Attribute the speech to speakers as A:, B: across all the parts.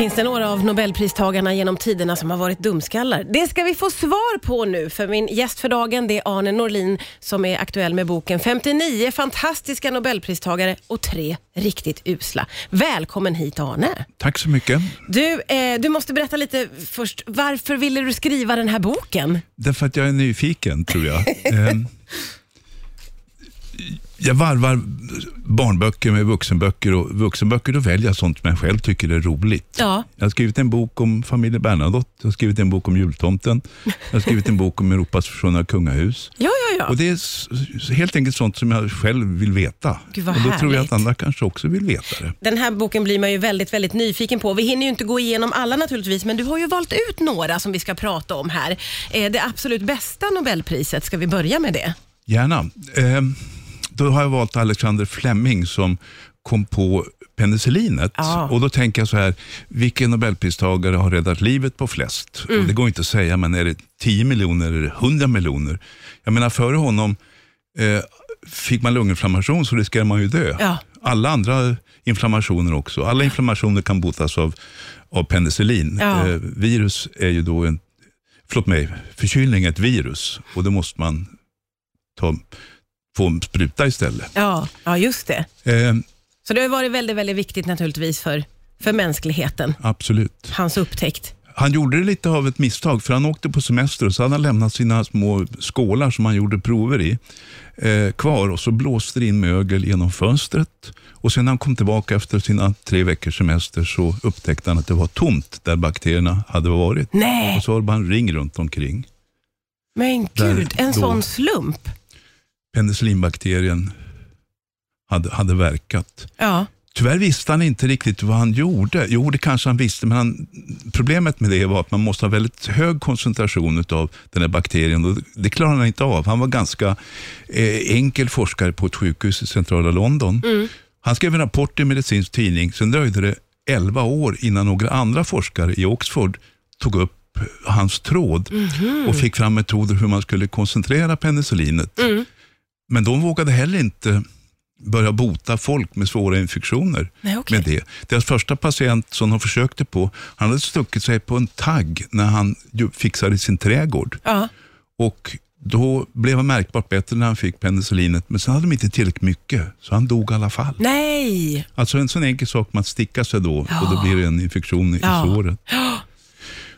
A: Finns det några av Nobelpristagarna genom tiderna som har varit dumskallar? Det ska vi få svar på nu, för min gäst för dagen det är Arne Norlin som är aktuell med boken 59 fantastiska Nobelpristagare och tre riktigt usla. Välkommen hit Arne.
B: Tack så mycket.
A: Du, eh, du måste berätta lite först, varför ville du skriva den här boken?
B: Därför att jag är nyfiken, tror jag. eh, jag varvar barnböcker med vuxenböcker och vuxenböcker då väljer jag sånt som jag själv tycker är roligt.
A: Ja.
B: Jag har skrivit en bok om familjen Bernadotte, jag har skrivit en bok om jultomten, jag har skrivit en bok om Europas försvunna kungahus.
A: Ja, ja, ja.
B: Och Det är helt enkelt sånt som jag själv vill veta.
A: Gud, vad
B: och Då tror jag
A: härligt.
B: att andra kanske också vill veta det.
A: Den här boken blir man ju väldigt, väldigt nyfiken på. Vi hinner ju inte gå igenom alla naturligtvis, men du har ju valt ut några som vi ska prata om här. Eh, det absolut bästa Nobelpriset, ska vi börja med det?
B: Gärna. Eh, då har jag valt Alexander Fleming som kom på penicillinet.
A: Ja.
B: Och Då tänker jag så här, vilken nobelpristagare har räddat livet på flest? Och det går inte att säga, men är det 10 miljoner eller 100 miljoner? Jag menar, före honom eh, fick man lunginflammation så riskerar man ju dö.
A: Ja.
B: Alla andra inflammationer också. Alla inflammationer kan botas av, av penicillin.
A: Ja.
B: Eh, virus är ju då en, förlåt mig, förkylning är ett virus och då måste man ta, få en spruta istället.
A: Ja, ja just det.
B: Eh,
A: Så det har varit väldigt, väldigt viktigt naturligtvis för, för mänskligheten,
B: absolut.
A: hans upptäckt.
B: Han gjorde det lite av ett misstag, för han åkte på semester och så hade han lämnat sina små skålar som han gjorde prover i eh, kvar och så blåste det in mögel genom fönstret. Och sen när han kom tillbaka efter sina tre veckors semester så upptäckte han att det var tomt där bakterierna hade varit.
A: Nej,
B: Och så var det bara en ring runt omkring.
A: men gud, en
B: då-
A: sån slump.
B: Penicillinbakterien hade, hade verkat.
A: Ja,
B: Tyvärr visste han inte riktigt vad han gjorde. Jo, det kanske han visste, men han, problemet med det var att man måste ha väldigt hög koncentration av den här bakterien och det klarade han inte av. Han var ganska eh, enkel forskare på ett sjukhus i centrala London. Han skrev en rapport i en medicinsk tidning, sen dröjde det 11 år innan några andra forskare i Oxford tog upp hans tråd och fick fram metoder hur man skulle koncentrera penicillinet. Men de vågade heller inte börja bota folk med svåra infektioner
A: Nej, okej.
B: med det. Deras första patient som de försökte på, han hade stuckit sig på en tagg när han fixade sin trädgård.
A: ja.
B: Och då blev han märkbart bättre när han fick penicillinet, men sen hade de inte tillräckligt mycket, så han dog i alla fall.
A: Nej,
B: Alltså en sån enkel sak som att sticka sig då och då blir det en infektion i
A: Ja.
B: såret.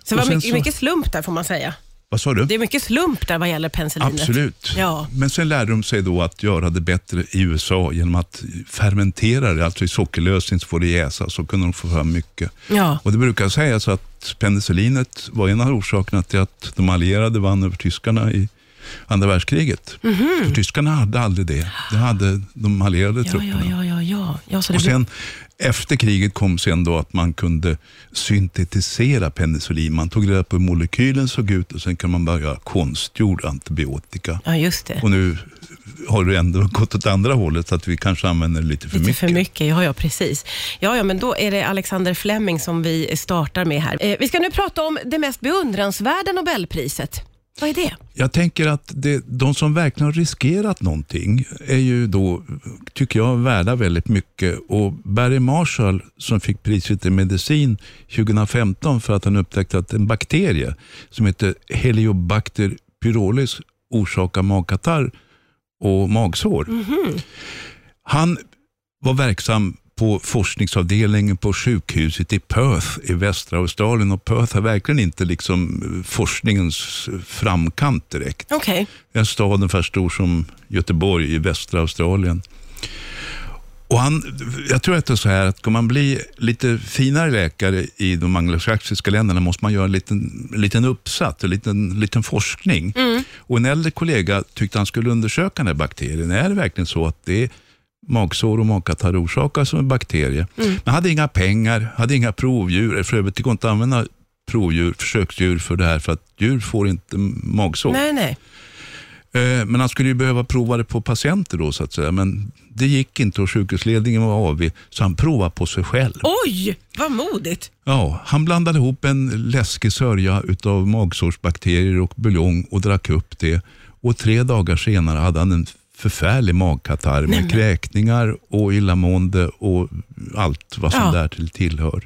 A: så det var mycket,
B: så-
A: mycket slump där får man säga.
B: Vad sa du?
A: Det är mycket slump där vad gäller penicillinet.
B: Absolut.
A: Ja.
B: Men sen lärde de sig då att göra det bättre i USA genom att fermentera det, alltså i sockerlösning så får det jäsa, så kunde de få fram mycket.
A: Ja.
B: Och Det brukar sägas att penicillinet var en av orsakerna till att de allierade vann över tyskarna i andra världskriget. För tyskarna hade aldrig det. Det hade de allierade.
A: Ja,
B: trupperna.
A: ja, ja, ja, ja. ja så det
B: Och sen efter kriget kom sen då att man kunde syntetisera penicillin. Man tog reda på hur molekylen såg ut och sen kan man börja konstgjord antibiotika.
A: ja, just det.
B: Och nu har det ändå gått åt andra hållet så att vi kanske använder lite för
A: Lite
B: mycket.
A: för mycket, ja, ja precis. Ja, ja, men då är det Alexander Fleming som vi startar med här. Eh, vi ska nu prata om det mest beundransvärda Nobelpriset. Vad är det?
B: Jag tänker att det, de som verkligen har riskerat någonting är ju då, tycker jag, värda väldigt mycket. Och Barry Marshall som fick priset i medicin 2015 för att han upptäckte att en bakterie som heter Heliobacter pyrolis orsakar magkatarr och magsår. Han var verksam på forskningsavdelningen på sjukhuset i Perth i västra Australien och Perth är verkligen inte liksom eh, forskningens framkant direkt.
A: Okej.
B: En stad ungefär stor som Göteborg i västra Australien. Och han, jag tror att det är så här att ska man bli lite finare läkare i de anglosaxiska länderna måste man göra en liten, liten uppsats, en liten, liten forskning. Och en äldre kollega tyckte han skulle undersöka den här bakterien. Är det verkligen så att det är magsår och magkatarr orsakas av en bakterie? Men hade inga pengar, hade inga provdjur. För övrigt det går inte att använda provdjur, försöksdjur för det här för att djur får inte magsår.
A: Nej, nej.
B: Eh, Men han skulle ju behöva prova det på patienter då så att säga. Men det gick inte och sjukhusledningen var avig, så han provade på sig själv.
A: Oj, vad modigt.
B: Ja, han blandade ihop en läskig sörja utav magsårsbakterier och buljong och drack upp det. Och tre dagar senare hade han en förfärlig magkatarr med
A: Nämen.
B: kräkningar och illamående och allt vad som
A: Ja.
B: därtill tillhör.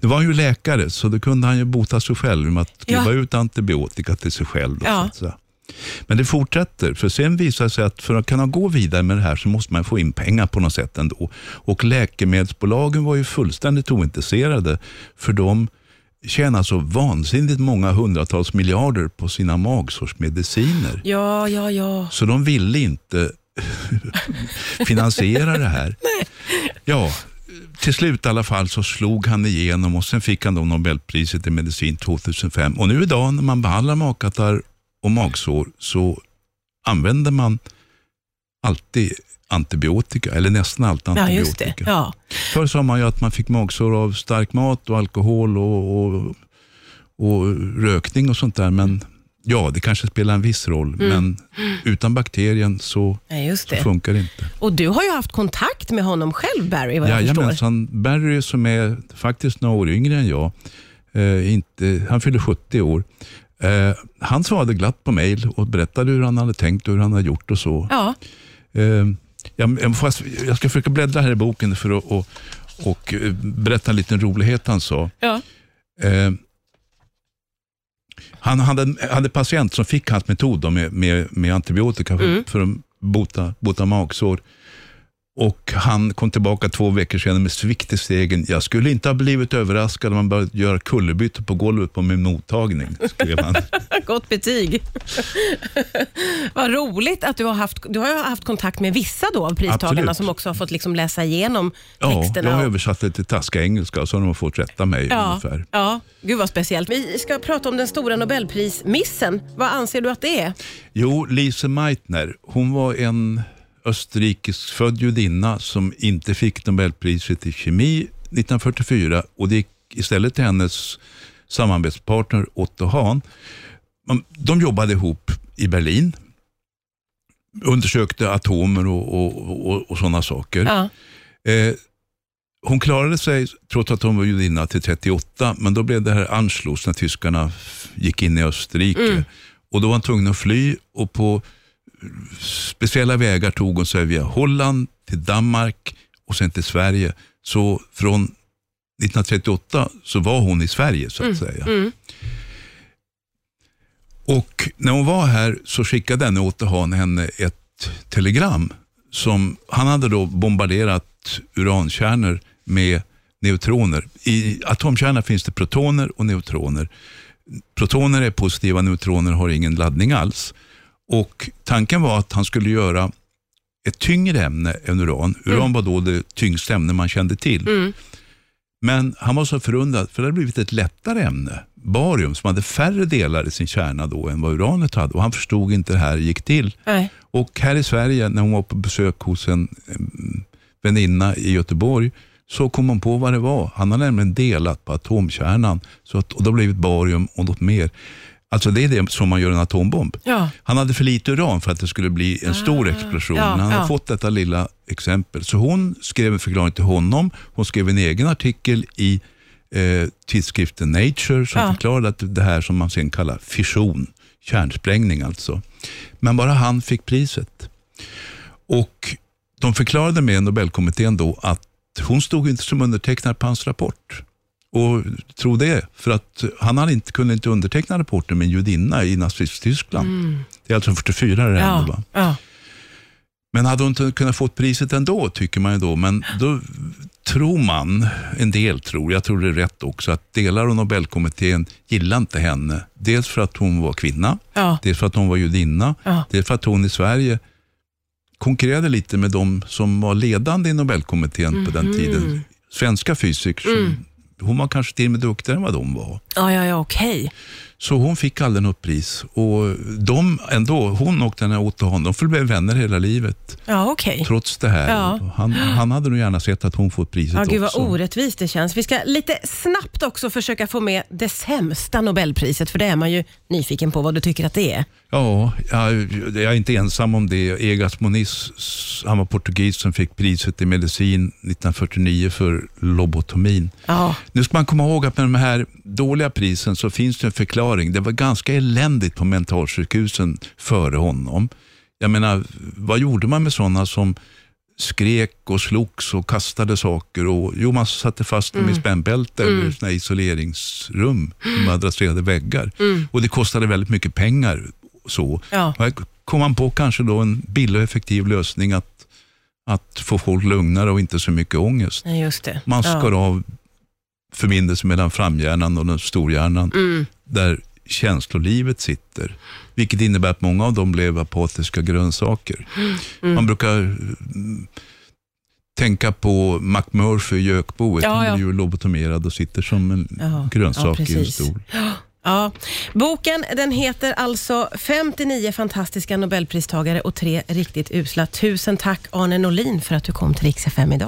B: Nu var han ju läkare, så då kunde han ju bota sig själv med att skriva
A: Ja.
B: ut antibiotika till sig själv. Då,
A: Ja.
B: så. Men det fortsätter, för sen visar det sig att för att kunna gå vidare med det här så måste man få in pengar på något sätt ändå. Och läkemedelsbolagen var ju fullständigt ointresserade, för de tjänar så vansinnigt många hundratals miljarder på sina magsårsmediciner.
A: Ja, ja, ja.
B: Så de ville inte finansiera det här. Ja, till slut i alla fall så slog han igenom och sen fick han då Nobelpriset i medicin 2005. Och nu idag när man behandlar magkatarr och magsår så använder man alltid antibiotika, eller nästan alltid
A: Ja,
B: antibiotika.
A: det. Ja.
B: Förr sa man ju att man fick magsår av stark mat och alkohol och, och, och rökning och sånt där. Men ja, det kanske spelar en viss roll. Men utan bakterien så,
A: ja,
B: så funkar det inte.
A: Och du har ju haft kontakt med honom själv, Barry, vad jag förstår.
B: Jajamensan, Barry som är faktiskt några år yngre än jag, eh, inte, han fyller 70 år. Eh, han svarade glatt på mejl och berättade hur han hade tänkt och hur han hade gjort och så.
A: Ja,
B: Eh, jag, jag, jag ska försöka bläddra här i boken för att och, och, eh, berätta en liten rolighet han sa.
A: ja.
B: Eh, han hade, hade patient som fick hans metod med, med, med antibiotika för,
A: Mm.
B: för att bota, bota magsår. Och Han kom tillbaka två veckor senare med svikt i stegen. Jag skulle inte ha blivit överraskad om man började göra kullerbyte på golvet på min mottagning, skrev han.
A: Gott betyg. Vad roligt att du har haft, du har haft kontakt med vissa då av pristagarna
B: Absolut.
A: som också har fått liksom läsa igenom
B: Ja, jag
A: texterna.
B: har
A: och-
B: översatt det till taskiga engelska och så har de fått rätta mig
A: ja,
B: ungefär.
A: ja, gud vad speciellt. Vi ska prata om den stora Nobelprismissen. Vad anser du att det är?
B: Jo, Lise Meitner, hon var en österrikisk-född judinna som inte fick Nobelpriset i kemi 1944 och det gick istället till hennes samarbetspartner Otto Hahn. De jobbade ihop i Berlin, undersökte atomer och, och, och, och sådana saker.
A: Ja,
B: Eh, hon klarade sig, trots att hon var judinna, till 38, men då blev det här Anschluss när tyskarna gick in i Österrike. Och Då var hon tvungen att fly och på speciella vägar tog hon sig via Holland till Danmark och sen till Sverige. Så från 1938 så var hon i Sverige så att säga.
A: mm.
B: Och när hon var här så skickade denne Otto Hahn henne ett telegram. Som, han hade då bombarderat urankärnor med neutroner. I atomkärnor finns det protoner och neutroner. Protoner är positiva, neutroner har ingen laddning alls. Och Tanken var att han skulle göra ett tyngre ämne än uran. Uran var då det tyngsta ämne man kände till.
A: Mm.
B: Men han var så förundrad, för det hade blivit ett lättare ämne, barium, som hade färre delar i sin kärna då än vad uranet hade. Och han förstod inte hur det här gick till.
A: Nej.
B: Och här i Sverige, när hon var på besök hos en väninna i Göteborg, så kom hon på vad det var. Han har nämligen delat på atomkärnan, så att, och då blivit barium och något mer. Alltså det är det som man gör en atombomb.
A: Ja.
B: Han hade för lite uran för att det skulle bli en stor explosion.
A: ja,
B: han
A: ja.
B: har fått detta lilla exempel. Så hon skrev en förklaring till honom. Hon skrev en egen artikel i eh, tidskriften Nature som förklarade att det här som man sen kallar fission, kärnsprängning alltså. Men bara han fick priset. Och de förklarade med Nobelkommittén då att hon stod inte som undertecknare på hans rapport. Och tro det, för att han hade inte, kunde inte underteckna rapporten med en judinna i Nazityskland. Det är alltså 44 det hände. Va?
A: Ja. Ja.
B: Men hade hon inte kunnat få priset ändå, tycker man ju då. Men då tror man, en del tror, jag tror det är rätt också, att delar av Nobelkommittén gillar inte henne. Dels för att hon var kvinna,
A: Ja.
B: dels för att hon var judinna,
A: Ja.
B: dels för att hon i Sverige konkurrerade lite med de som var ledande i Nobelkommittén på den tiden. Svenska fysiker. Som, hon var kanske till och med duktigare än vad de var.
A: Ja, ja, ja, okej.
B: Så hon fick aldrig något pris. Och de ändå, hon och den här Otto Hahn, de förblev vänner hela livet.
A: Ja, okej.
B: Trots det här.
A: Ja.
B: Han, han hade nog gärna sett att hon fått priset
A: Ja, gud vad
B: också.
A: orättvist det känns. Vi ska lite snabbt också försöka få med det sämsta Nobelpriset, för det är man ju nyfiken på vad du tycker att det är.
B: Ja, jag, jag är inte ensam om det. Egas Moniz, han var portugis som fick priset i medicin 1949 för lobotomin.
A: Ja,
B: Nu ska man komma ihåg att med de här dåliga prisen så finns det en förklaring. Det var ganska eländigt på mentalsjukhusen före honom. Jag menar, vad gjorde man med sådana som skrek och slogs och kastade saker. Och, jo, man satte fast dem i spännbälte eller såna isoleringsrum med adresserade väggar. Och det kostade väldigt mycket pengar. Så.
A: Ja.
B: Här kom man på kanske då en billig och effektiv lösning att, att få folk lugnare och inte så mycket ångest.
A: Det.
B: Man
A: ja.
B: skar av förbindelsen mellan framhjärnan och den storhjärnan,
A: Mm.
B: där känslolivet sitter. Vilket innebär att många av dem blev apatiska grönsaker.
A: Mm.
B: Man brukar mm, tänka på McMurphy, gökboet.
A: Ja,
B: Han
A: ja.
B: blir ju lobotomerad och sitter som en
A: Ja, ja,
B: grönsak i en stol.
A: Ja. Boken den heter alltså 59 fantastiska nobelpristagare och tre riktigt usla. Tusen tack Arne Norlin för att du kom till Rix FM idag.